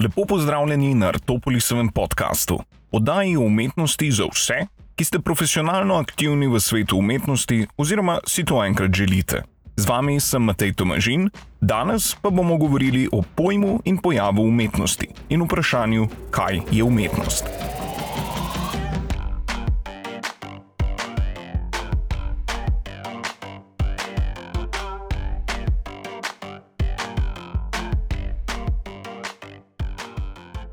Lepo pozdravljeni na Artopolisovem podkastu, oddaji o umetnosti za vse, ki ste profesionalno aktivni v svetu umetnosti oziroma si to enkrat želite. Z vami sem Matej Tomažin, danes pa bomo govorili o pojmu in pojavu umetnosti in vprašanju, kaj je umetnost.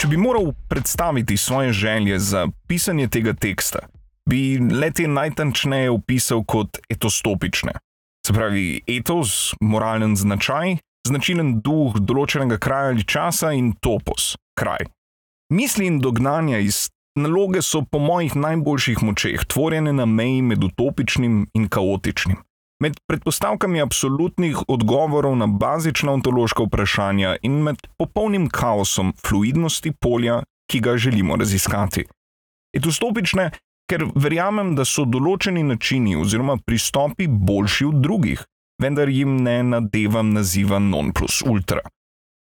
Če bi moral predstaviti svoje želje za pisanje tega teksta, bi leti najtančneje opisal kot etostopične. Se pravi, etos, moralen značaj, značilen duh določenega kraja ali časa in topos, kraj. Misli in dognanja iz naloge so po mojih najboljših močeh tvorjene na meji med utopičnim in kaotičnim. Med predpostavkami absolutnih odgovorov na bazična ontološka vprašanja in med popolnim kaosom fluidnosti polja, ki ga želimo raziskati. Etostopične ker verjamem, da so določeni načini oziroma pristopi boljši od drugih, vendar jim ne nadevam naziva non plus ultra.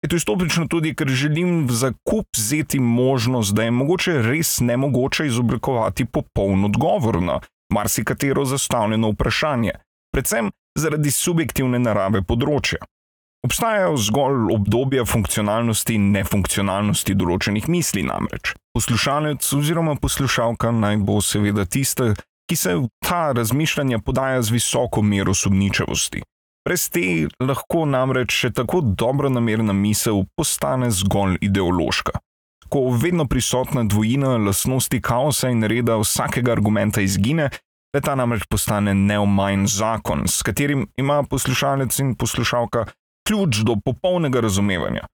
Je to istopično tudi, ker želim za kup vzeti možnost, da je mogoče res nemogoče izoblikovati popoln odgovor na marsikatero zastavljeno vprašanje, predvsem zaradi subjektivne narave področja. Obstajajo zgolj obdobja funkcionalnosti in nefunkcionalnosti določenih misli, namreč. Poslušalec oziroma poslušalka naj bo seveda tista, ki se v ta razmišljanja podaja z visoko mero sumničavosti. Brez te lahko namreč še tako dobro namerna misel postane zgolj ideološka. Ko vedno prisotna dvojina lastnosti kaosa in reda vsakega argumenta izgine, le ta namreč postane neomajen zakon, s katerim ima poslušalec in poslušalka ključ do popolnega razumevanja.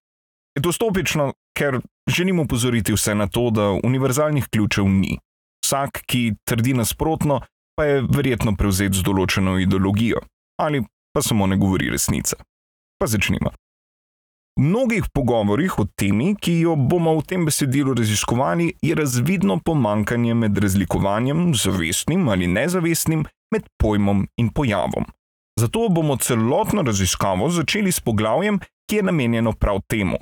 Je to stopično, ker želimo upozoriti vse na to, da univerzalnih ključev ni. Vsak, ki trdi nasprotno, pa je verjetno prevzet z določeno ideologijo ali pa samo ne govori resnice. Pa začnimo. Mnogih pogovorih o temi, ki jo bomo v tem besedilu raziskovali, je razvidno pomankanje med razlikovanjem, zavestnim ali nezavestnim, med pojmom in pojavom. Zato bomo celotno raziskavo začeli s poglavjem, ki je namenjeno prav temu,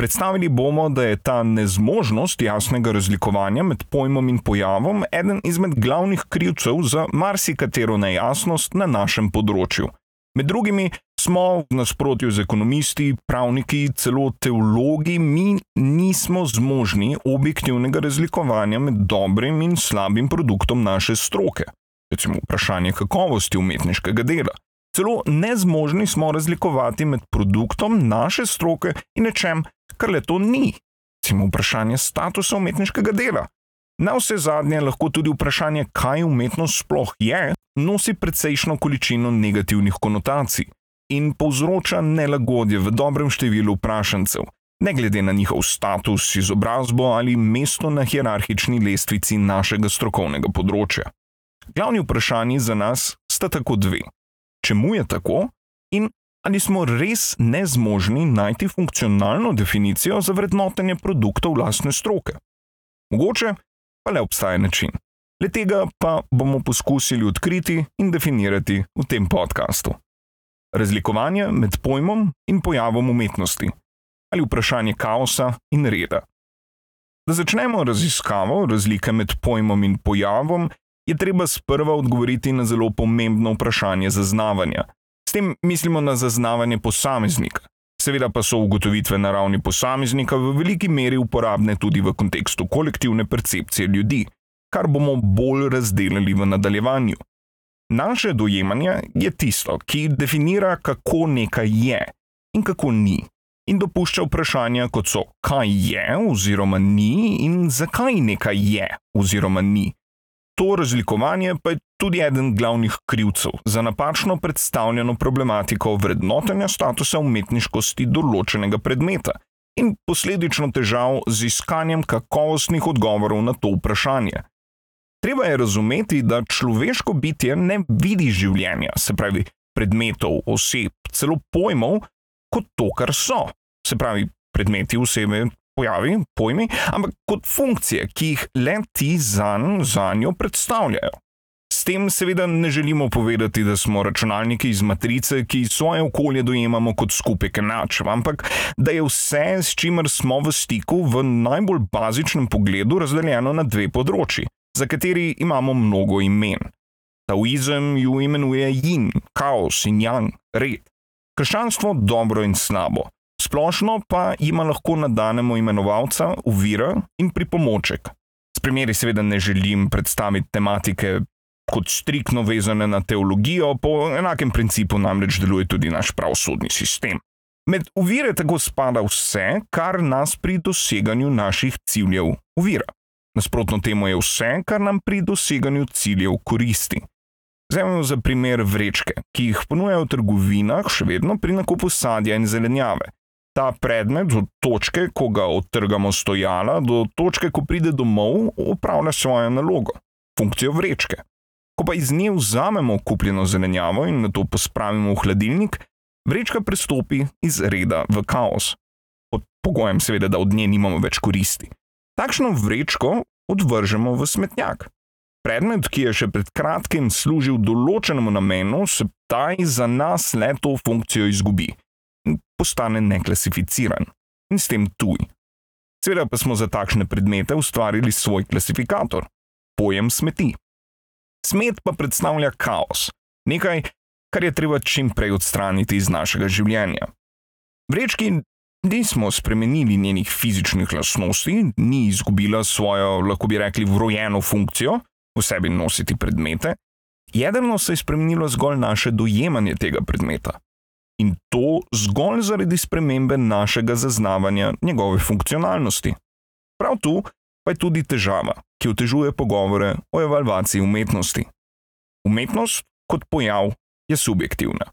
Predstavili bomo, da je ta nezmožnost jasnega razlikovanja med pojmom in pojavom eden izmed glavnih krivcev za marsikatero nejasnost na našem področju. Med drugimi smo v nasprotju z ekonomisti, pravniki, celo teologi, mi nismo zmožni objektivnega razlikovanja med dobrim in slabim produktom naše stroke, recimo vprašanje kakovosti umetniškega dela. Celo nezmožni smo razlikovati med produktom naše stroke in nečem, kar le to ni, recimo vprašanje statusa umetniškega dela. Na vse zadnje lahko tudi vprašanje, kaj umetnost sploh je, nosi precejšno količino negativnih konotacij in povzroča nelagodje v dobrem številu vprašancev, ne glede na njihov status, izobrazbo ali mesto na hierarhični lestvici našega strokovnega področja. Glavni vprašanji za nas sta tako dve: čemu je tako in ali smo res nezmožni najti funkcionalno definicijo za vrednotenje produktov vlastne stroke. Mogoče pa le obstaja način. Le tega pa bomo poskusili odkriti in definirati v tem podkastu. Razlikovanje med pojmom in pojavom umetnosti ali vprašanje kaosa in reda. Da začnemo raziskavo razlike med pojmom in pojavom, je treba sprva odgovoriti na zelo pomembno vprašanje zaznavanja, S tem mislimo na zaznavanje posameznika. Seveda pa so ugotovitve na ravni posameznika v veliki meri uporabne tudi v kontekstu kolektivne percepcije ljudi, kar bomo bolj razdelili v nadaljevanju. Naše dojemanje je tisto, ki definira, kako nekaj je in kako ni, in dopušča vprašanja, kot so, kaj je oziroma ni in zakaj nekaj je oziroma ni. To razlikovanje pa je tudi eden glavnih krivcev za napačno predstavljeno problematiko vrednotenja statusa umetniškosti določenega predmeta in posledično težav z iskanjem kakovostnih odgovorov na to vprašanje. Treba je razumeti, da človeško bitje ne vidi življenja, se pravi predmetov, oseb, celo pojmov, kot to, kar so. Se pravi, predmeti osebe pojavi, pojmi, ampak kot funkcije, ki jih le ti za njo predstavljajo. S tem seveda ne želimo povedati, da smo računalniki iz matrice, ki svoje okolje dojemamo kot skupek enačb, ampak da je vse, s čimer smo v stiku, v najbolj bazičnem pogledu razdeljeno na dve področji, za kateri imamo mnogo imen. Taoizem ju imenuje yin, kaos in yang, red. Krščanstvo dobro in slabo. Splošno pa ima lahko nadanemo imenovalca, uvira in pripomoček. S primeri seveda ne želim predstaviti tematike kot striktno vezane na teologijo, po enakem principu namreč deluje tudi naš pravosodni sistem. Med uvire tako spada vse, kar nas pri doseganju naših ciljev uvira. Nasprotno temu je vse, kar nam pri doseganju ciljev koristi. Vzemimo za primer vrečke, ki jih ponujajo v trgovinah, še vedno pri nakupu sadja in zelenjave. Ta predmet, od točke, ko ga odtrgamo stojala, do točke, ko pride domov, upravlja svojo nalogo, funkcijo vrečke. Ko pa iz nje vzamemo kupljeno zelenjavo in na to pospravimo v hladilnik, vrečka prestopi iz reda v kaos. Pod pogojem, seveda, da od nje nimamo več koristi. Takšno vrečko odvržemo v smetnjak. Predmet, ki je še pred kratkim služil določenemu namenu, se taj za nas le to funkcijo izgubi in postane neklasificiran in s tem tuj. Seveda pa smo za takšne predmete ustvarili svoj klasifikator - pojem smeti. Smet pa predstavlja kaos, nekaj, kar je treba čim prej odstraniti iz našega življenja. Vrečki nismo spremenili njenih fizičnih lastnosti, ni izgubila svojo, lahko bi rekli, vrojeno funkcijo v sebi nositi predmete, jedrno se je spremenilo zgolj naše dojemanje tega predmeta. In to zgolj zaradi spremembe našega zaznavanja njegove funkcionalnosti. Prav tu pa je tudi težava, ki otežuje pogovore o evalvaciji umetnosti. Umetnost kot pojav je subjektivna.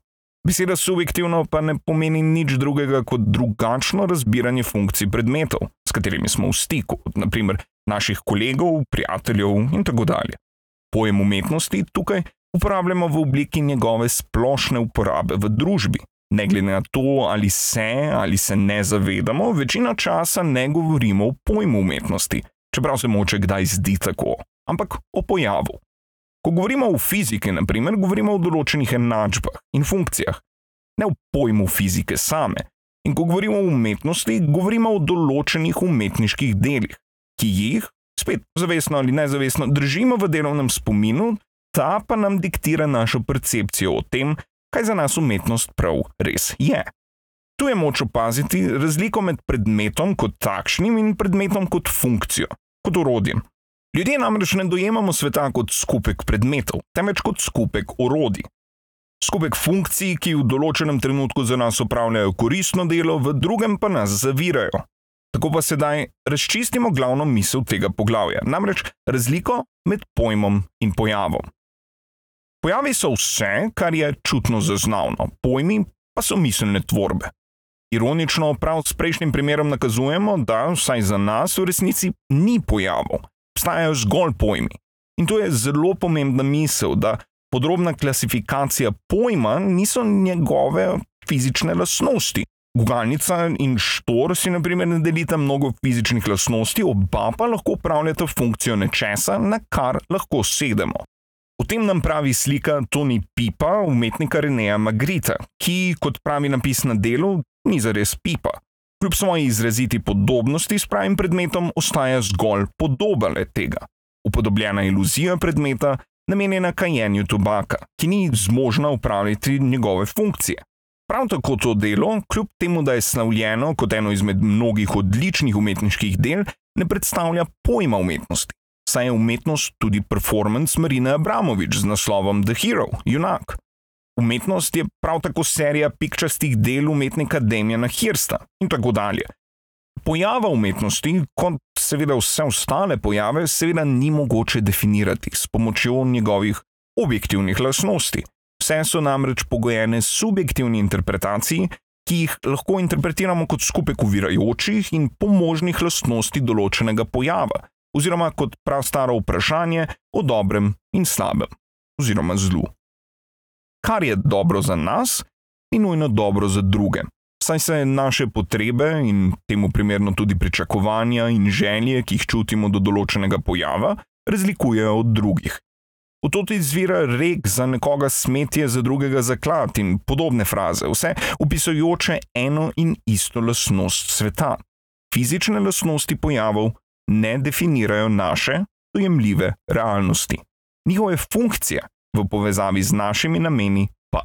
Beseda subjektivno pa ne pomeni nič drugega kot drugačno razbiranje funkcij predmetov, s katerimi smo v stiku, naprimer naših kolegov, prijateljev in tako dalje. Pojem umetnosti tukaj uporabljamo v obliki njegove splošne uporabe v družbi. Ne glede na to, ali se ali se ne zavedamo, večino časa ne govorimo o pojmu umetnosti, čeprav se moče kdaj zdi tako, ampak o pojavu. Ko govorimo o fiziki, naprimer, govorimo o določenih enačbah in funkcijah, ne o pojmu fizike same. In ko govorimo o umetnosti, govorimo o določenih umetniških delih, ki jih, spet zavestno ali nezavestno, držimo v delovnem spominu, ta pa nam diktira našo percepcijo o tem, kaj za nas umetnost prav res je. Tu je moč opaziti razliko med predmetom kot takšnim in predmetom kot funkcijo, kot urodjem. Ljudje namreč ne dojemamo sveta kot skupek predmetov, temveč kot skupek orodij. Skupek funkcij, ki v določenem trenutku za nas opravljajo koristno delo, v drugem pa nas zavirajo. Tako pa sedaj razčistimo glavno misel tega poglavja, namreč razliko med pojmom in pojavom. Pojavi so vse, kar je čutno zaznavno, pojmi pa so miselne tvorbe. Ironično, prav s prejšnjim primerom nakazujemo, da vsaj za nas v resnici ni pojavov, obstajajo zgolj pojmi. In to je zelo pomembna misel, da podrobna klasifikacija pojma niso njegove fizične lastnosti, Gugalnica in štor si naprimer ne delita mnogo fizičnih lastnosti, oba pa lahko upravljata funkcijo nečesa, na kar lahko sedemo. O tem nam pravi slika Tony Pipa, umetnika Reneja Magrita, ki, kot pravi napis na delu, ni zares pipa. Kljub svoji izraziti podobnosti s pravim predmetom, ostaja zgolj podoba le tega. Upodobljena iluzija predmeta, namenjena kajenju tobaka, ki ni zmožna upravljati njegove funkcije. Prav tako to delo, kljub temu, da je slavljeno kot eno izmed mnogih odličnih umetniških del, ne predstavlja pojma umetnosti. Saj je umetnost tudi performance Marine Abramovič z naslovom The Hero, junak. Umetnost je prav tako serija pikčastih del umetnika Demjana Hirsta in tako dalje. Pojava umetnosti, kot seveda vse ostale pojave, seveda ni mogoče definirati s pomočjo njegovih objektivnih lastnosti. Vse so namreč pogojene subjektivni interpretaciji, ki jih lahko interpretiramo kot skupek uvirajočih in pomožnih lastnosti določenega pojava, oziroma kot prav staro vprašanje o dobrem in slabem, oziroma zlu. Kar je dobro za nas, ni nujno dobro za druge, saj se naše potrebe in temu primerno tudi pričakovanja in želje, ki jih čutimo do določenega pojava, razlikujejo od drugih. V to izvira rek za nekoga smetje, za drugega zaklad in podobne fraze, vse opisujoče eno in isto lasnost sveta. Fizične lasnosti pojavov ne definirajo naše, dojemljive realnosti. Njihove funkcije v povezavi z našimi nameni pa.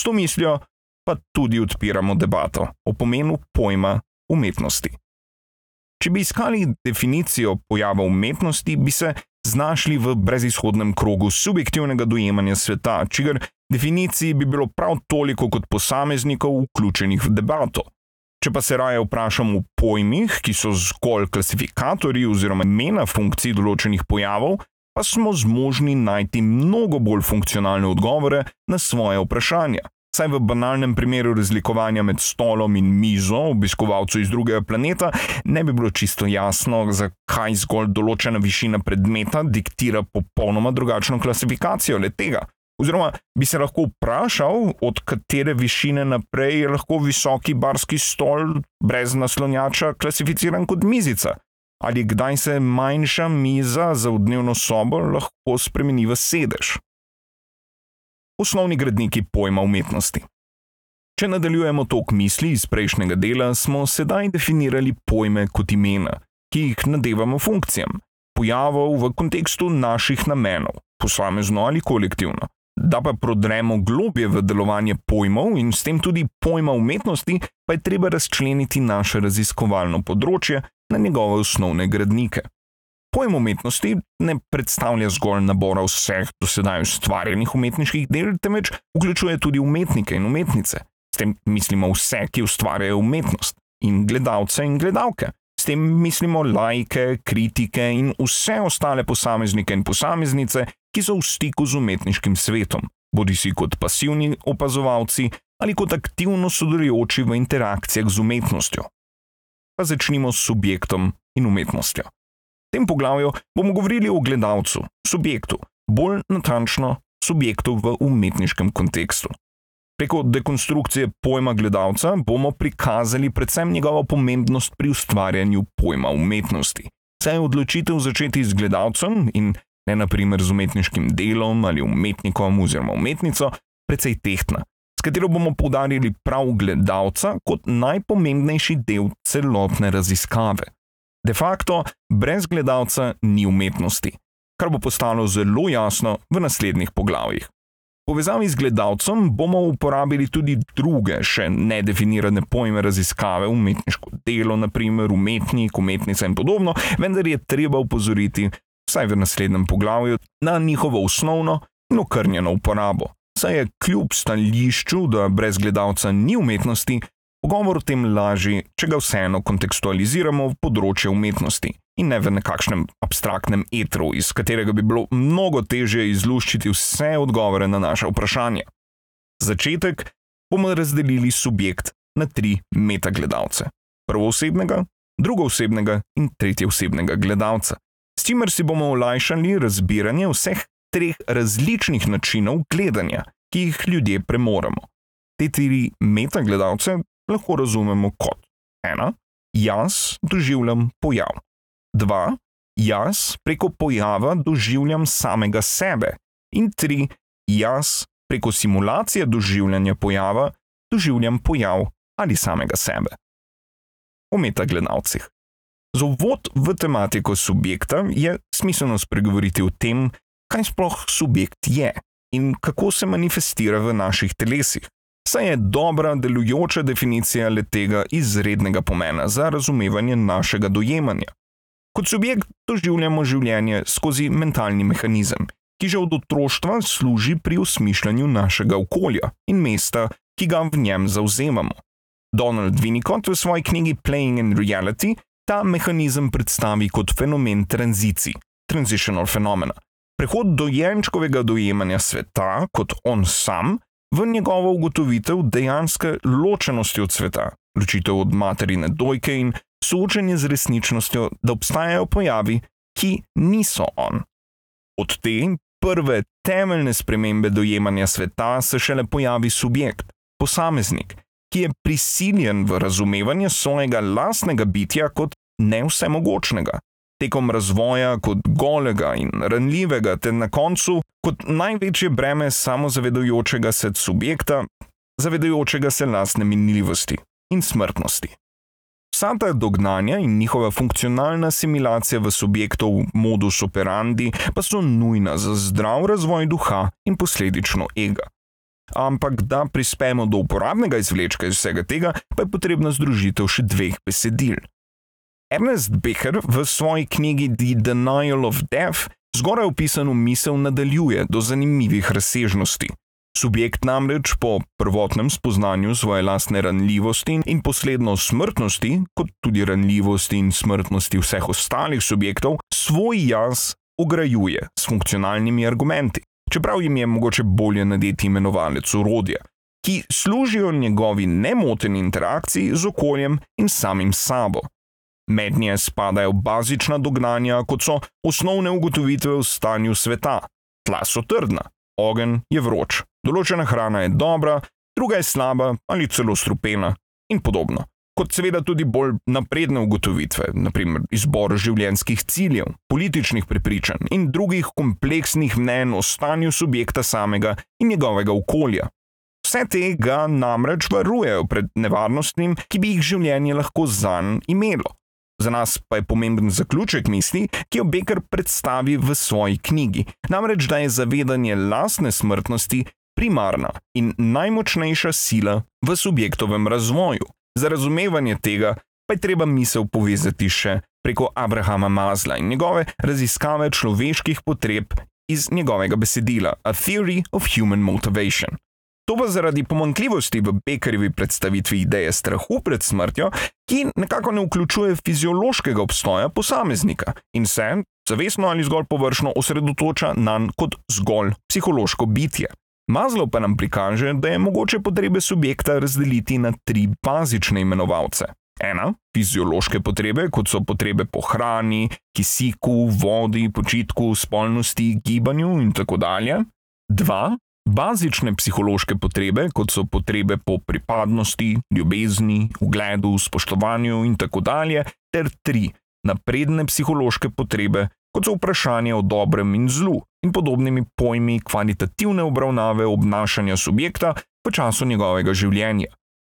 S to mislijo pa tudi odpiramo debato o pomenu pojma umetnosti. Če bi iskali definicijo pojava umetnosti, bi se znašli v brezizhodnem krogu subjektivnega dojemanja sveta, čigar definiciji bi bilo prav toliko kot posameznikov vključenih v debato. Če pa se raje vprašamo o pojmih, ki so zgolj klasifikatorji oziroma imena funkcij določenih pojavov, pa smo zmožni najti mnogo bolj funkcionalne odgovore na svoje vprašanja. Saj v banalnem primeru razlikovanja med stolom in mizo obiskovalcu iz drugega planeta ne bi bilo čisto jasno, zakaj zgolj določena višina predmeta diktira popolnoma drugačno klasifikacijo le tega. Oziroma bi se lahko vprašal, od katere višine naprej je lahko visoki barski stol brez naslonjača klasificiran kot mizica. Ali kdaj se manjša miza za dnevno sobo lahko spremeni v sedež osnovni gradniki pojma umetnosti. Če nadaljujemo tok misli iz prejšnjega dela, smo sedaj definirali pojme kot imena, ki jih nadevamo funkcijam, pojavov v kontekstu naših namenov, posamezno ali kolektivno. Da pa prodremo globje v delovanje pojmov in s tem tudi pojma umetnosti, pa je treba razčleniti naše raziskovalno področje na njegove osnovne gradnike. Pojem umetnosti ne predstavlja zgolj nabora vseh dosedaj ustvarjenih umetniških del, temveč vključuje tudi umetnike in umetnice. S tem mislimo vse, ki ustvarjajo umetnost, in gledalce in gledalke. S tem mislimo lajke, kritike in vse ostale posameznike in posameznice, ki so v stiku z umetniškim svetom, bodi si kot pasivni opazovalci ali kot aktivno sodelujoči v interakcijah z umetnostjo. Pa začnimo s subjektom in umetnostjo tem poglavju bomo govorili o gledalcu, subjektu, bolj natančno subjektu v umetniškem kontekstu. Preko dekonstrukcije pojma gledalca bomo prikazali predvsem njegovo pomembnost pri ustvarjanju pojma umetnosti. Saj je odločitev začeti z gledalcem in ne naprimer z umetniškim delom ali umetnikom oziroma umetnico precej tehtna, s katero bomo poudarili prav gledalca kot najpomembnejši del celotne raziskave. De facto, brez gledalca ni umetnosti, kar bo postalo zelo jasno v naslednjih poglavjih. V povezavi z gledalcem bomo uporabili tudi druge, še nedefinirane pojme raziskave, umetniško delo, naprimer umetnik, umetnica in podobno, vendar je treba upozoriti, vsaj v naslednjem poglavju, na njihovo osnovno in okrnjeno uporabo. Saj je kljub stališču, da brez gledalca ni umetnosti, Pogovor o tem laži, če ga vseeno kontekstualiziramo v področje umetnosti in ne v nekakšnem abstraktnem etru, iz katerega bi bilo mnogo težje izluščiti vse odgovore na naše vprašanje. Začetek bomo razdelili subjekt na tri metagledalce: prvoosebnega, drugoosebnega in tretjeosebnega gledalca, s čimer si bomo olajšali razbiranje vseh treh različnih načinov gledanja, ki jih ljudje premoremo. Te tri metagledalce lahko razumemo kot: ena, jaz doživljam pojav, dva, jaz preko pojava doživljam samega sebe, in tri, jaz preko simulacije doživljanja pojava doživljam pojav ali samega sebe. O metagledalcih. Za uvod v tematiko subjekta je smiselno spregovoriti o tem, kaj sploh subjekt je in kako se manifestira v naših telesih saj je dobra delujoča definicija le tega izrednega pomena za razumevanje našega dojemanja. Kot subjekt doživljamo življenje skozi mentalni mehanizem, ki že od otroštva služi pri osmišljanju našega okolja in mesta, ki ga v njem zauzemamo. Donald Winnicott v svoji knjigi Playing in Reality ta mehanizem predstavi kot fenomen tranzicij, transitional phenomena. Prehod dojenčkovega dojemanja sveta kot on sam v njegovo ugotovitev dejanske ločenosti od sveta, ločitev od materine dojke in soočenje z resničnostjo, da obstajajo pojavi, ki niso on. Od te prve temeljne spremembe dojemanja sveta se šele pojavi subjekt, posameznik, ki je prisiljen v razumevanje svojega lastnega bitja kot nevsemogočnega, tekom razvoja kot golega in ranljivega, ter na koncu kot največje breme samozavedujočega se subjekta, zavedajočega se lastne minljivosti in smrtnosti. Vsa ta dognanja in njihova funkcionalna asimilacija v subjektov modus operandi pa so nujna za zdrav razvoj duha in posledično ega. Ampak da prispemo do uporabnega izvlečka iz vsega tega, pa je potrebna združitev še dveh besedil. Ernest Becker v svoji knjigi The Denial of Death zgoraj opisano misel nadaljuje do zanimivih razsežnosti. Subjekt namreč po prvotnem spoznanju svoje lastne ranljivosti in posledno smrtnosti, kot tudi ranljivosti in smrtnosti vseh ostalih subjektov, svoj jaz ograjuje s funkcionalnimi argumenti, čeprav jim je mogoče bolje nadeti imenovalec urodja, ki služijo njegovi nemoteni interakciji z okoljem in samim sabo. Med nje spadajo bazična dognanja, kot so osnovne ugotovitve o stanju sveta. Tla so trdna, ogenj je vroč, določena hrana je dobra, druga je slaba ali celo strupena in podobno. Kot seveda tudi bolj napredne ugotovitve, naprimer izbor življenjskih ciljev, političnih prepričanj in drugih kompleksnih mnen o stanju subjekta samega in njegovega okolja. Vse tega namreč varujejo pred nevarnostmi, ki bi jih življenje lahko zanj imelo. Za nas pa je pomemben zaključek misli, ki jo Becker predstavi v svoji knjigi, namreč da je zavedanje lastne smrtnosti primarna in najmočnejša sila v subjektovem razvoju. Za razumevanje tega pa je treba misel povezati še preko Abrahama Mazla in njegove raziskave človeških potreb iz njegovega besedila A Theory of Human Motivation. To pa zaradi pomankljivosti v Bekerjevi predstavitvi ideje strahu pred smrtjo, ki nekako ne vključuje fiziološkega obstoja posameznika in se, zavestno ali zgolj površno, osredotoča na njega kot zgolj psihološko bitje. Mazlo pa nam prikaže, da je mogoče potrebe subjekta razdeliti na tri bazične imenovalce. Ena, fiziološke potrebe, kot so potrebe po hrani, kisiku, vodi, počitku, spolnosti, gibanju in tako dalje. Dva, Bazične psihološke potrebe, kot so potrebe po pripadnosti, ljubezni, ugledu, spoštovanju in tako dalje, ter tri napredne psihološke potrebe, kot so vprašanje o dobrem in zlu in podobnimi pojmi kvalitativne obravnave obnašanja subjekta v času njegovega življenja.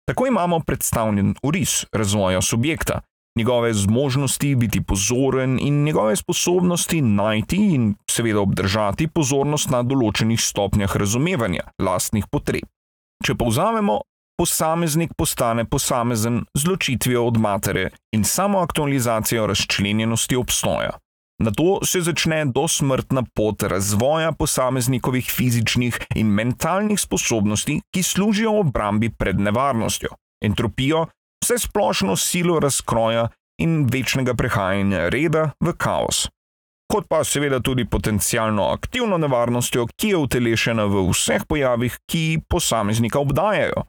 Tako imamo predstavljen uris razvoja subjekta, njegove zmožnosti biti pozoren in njegove sposobnosti najti in seveda obdržati pozornost na določenih stopnjah razumevanja lastnih potreb. Če povzamemo, posameznik postane posamezen z ločitvijo od matere in samo aktualizacijo razčlenjenosti obstoja. Na to se začne dosmrtna pot razvoja posameznikovih fizičnih in mentalnih sposobnosti, ki služijo obrambi pred nevarnostjo, entropijo vse splošno silo razkroja in večnega prehajanja reda v kaos. Kot pa seveda tudi potencijalno aktivno nevarnostjo, ki je utelešena v vseh pojavih, ki posameznika obdajajo.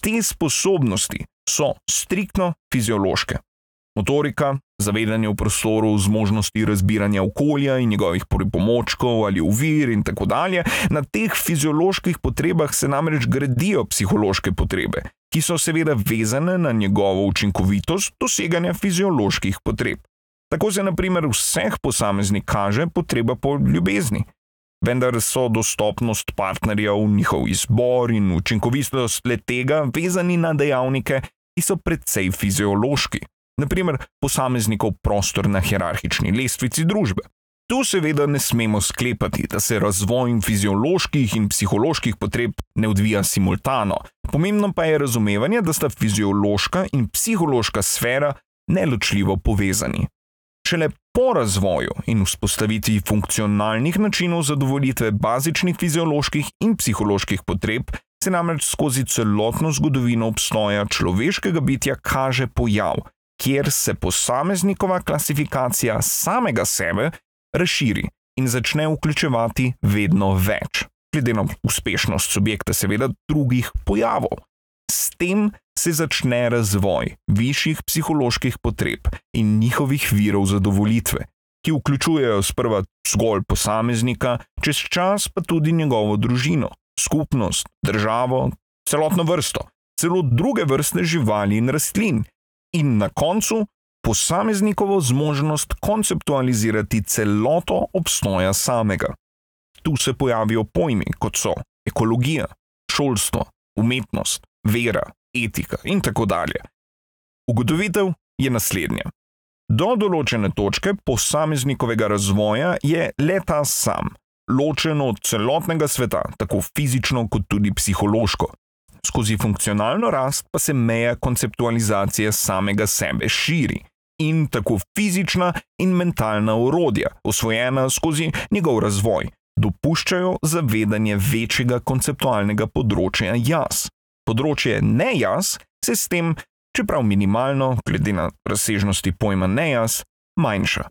Te sposobnosti so striktno fiziološke. Motorika, zavedanje v prostoru, zmožnosti razbiranja okolja in njegovih pripomočkov ali uvir in tako dalje, na teh fizioloških potrebah se namreč gradijo psihološke potrebe, ki so seveda vezane na njegovo učinkovitost doseganja fizioloških potreb. Tako se naprimer vseh posameznik kaže potreba po ljubezni. Vendar so dostopnost partnerjev, njihov izbor in učinkovitost le tega vezani na dejavnike, ki so predvsej fiziološki, naprimer posameznikov prostor na hierarhični lestvici družbe. Tu seveda ne smemo sklepati, da se razvoj fizioloških in psiholoških potreb ne odvija simultano. Pomembno pa je razumevanje, da sta fiziološka in psihološka sfera neločljivo povezani. Šele po razvoju in vzpostavitvi funkcionalnih načinov zadovoljitve bazičnih fizioloških in psiholoških potreb se namreč skozi celotno zgodovino obstoja človeškega bitja kaže pojav, kjer se posameznikova klasifikacija samega sebe razširi in začne vključevati vedno več, glede na uspešnost subjekta, seveda drugih pojavov. S tem se začne razvoj višjih psiholoških potreb in njihovih virov zadovoljitve, ki vključujejo sprva zgolj posameznika, čez čas pa tudi njegovo družino, skupnost, državo, celotno vrsto, celo druge vrste živali in rastlin, in na koncu posameznikovo zmožnost konceptualizirati celoto obstoja samega. Tu se pojavijo pojmi kot so ekologija, šolstvo, umetnost, vera, etika in tako dalje. Ugotovitev je naslednja. Do določene točke posameznikovega razvoja je le ta sam, ločen od celotnega sveta, tako fizično kot tudi psihološko. Skozi funkcionalno rast pa se meja konceptualizacije samega sebe širi in tako fizična in mentalna urodja, osvojena skozi njegov razvoj, dopuščajo zavedanje večjega konceptualnega področja jaz. Področje ne jaz se s tem, čeprav minimalno, glede na razsežnosti pojma ne jaz, manjša.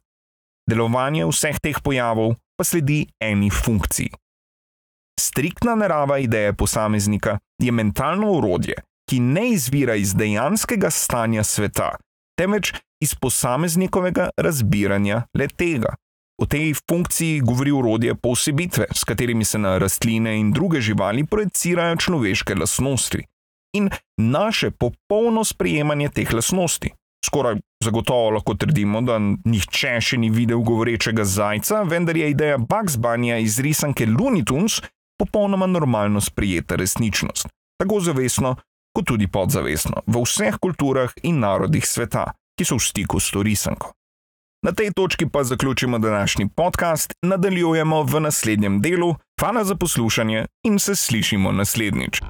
Delovanje vseh teh pojavov pa sledi eni funkciji. Striktna narava ideje posameznika je mentalno urodje, ki ne izvira iz dejanskega stanja sveta, temveč iz posameznikovega razbiranja le tega. O tej funkciji govori urodje posebitve, s katerimi se na rastline in druge živali projicirajo človeške lasnosti in naše popolno sprejemanje teh lasnosti. Skoraj zagotovo lahko trdimo, da nihče še ni videl govorečega zajca, vendar je ideja Bugs Bunnyja iz risanke Looney Tunes popolnoma normalno sprijeta resničnost, tako zavestno kot tudi podzavestno, v vseh kulturah in narodih sveta, ki so v stiku s to risanko. Na tej točki pa zaključimo današnji podcast, nadaljujemo v naslednjem delu. Hvala za poslušanje in se slišimo naslednjič.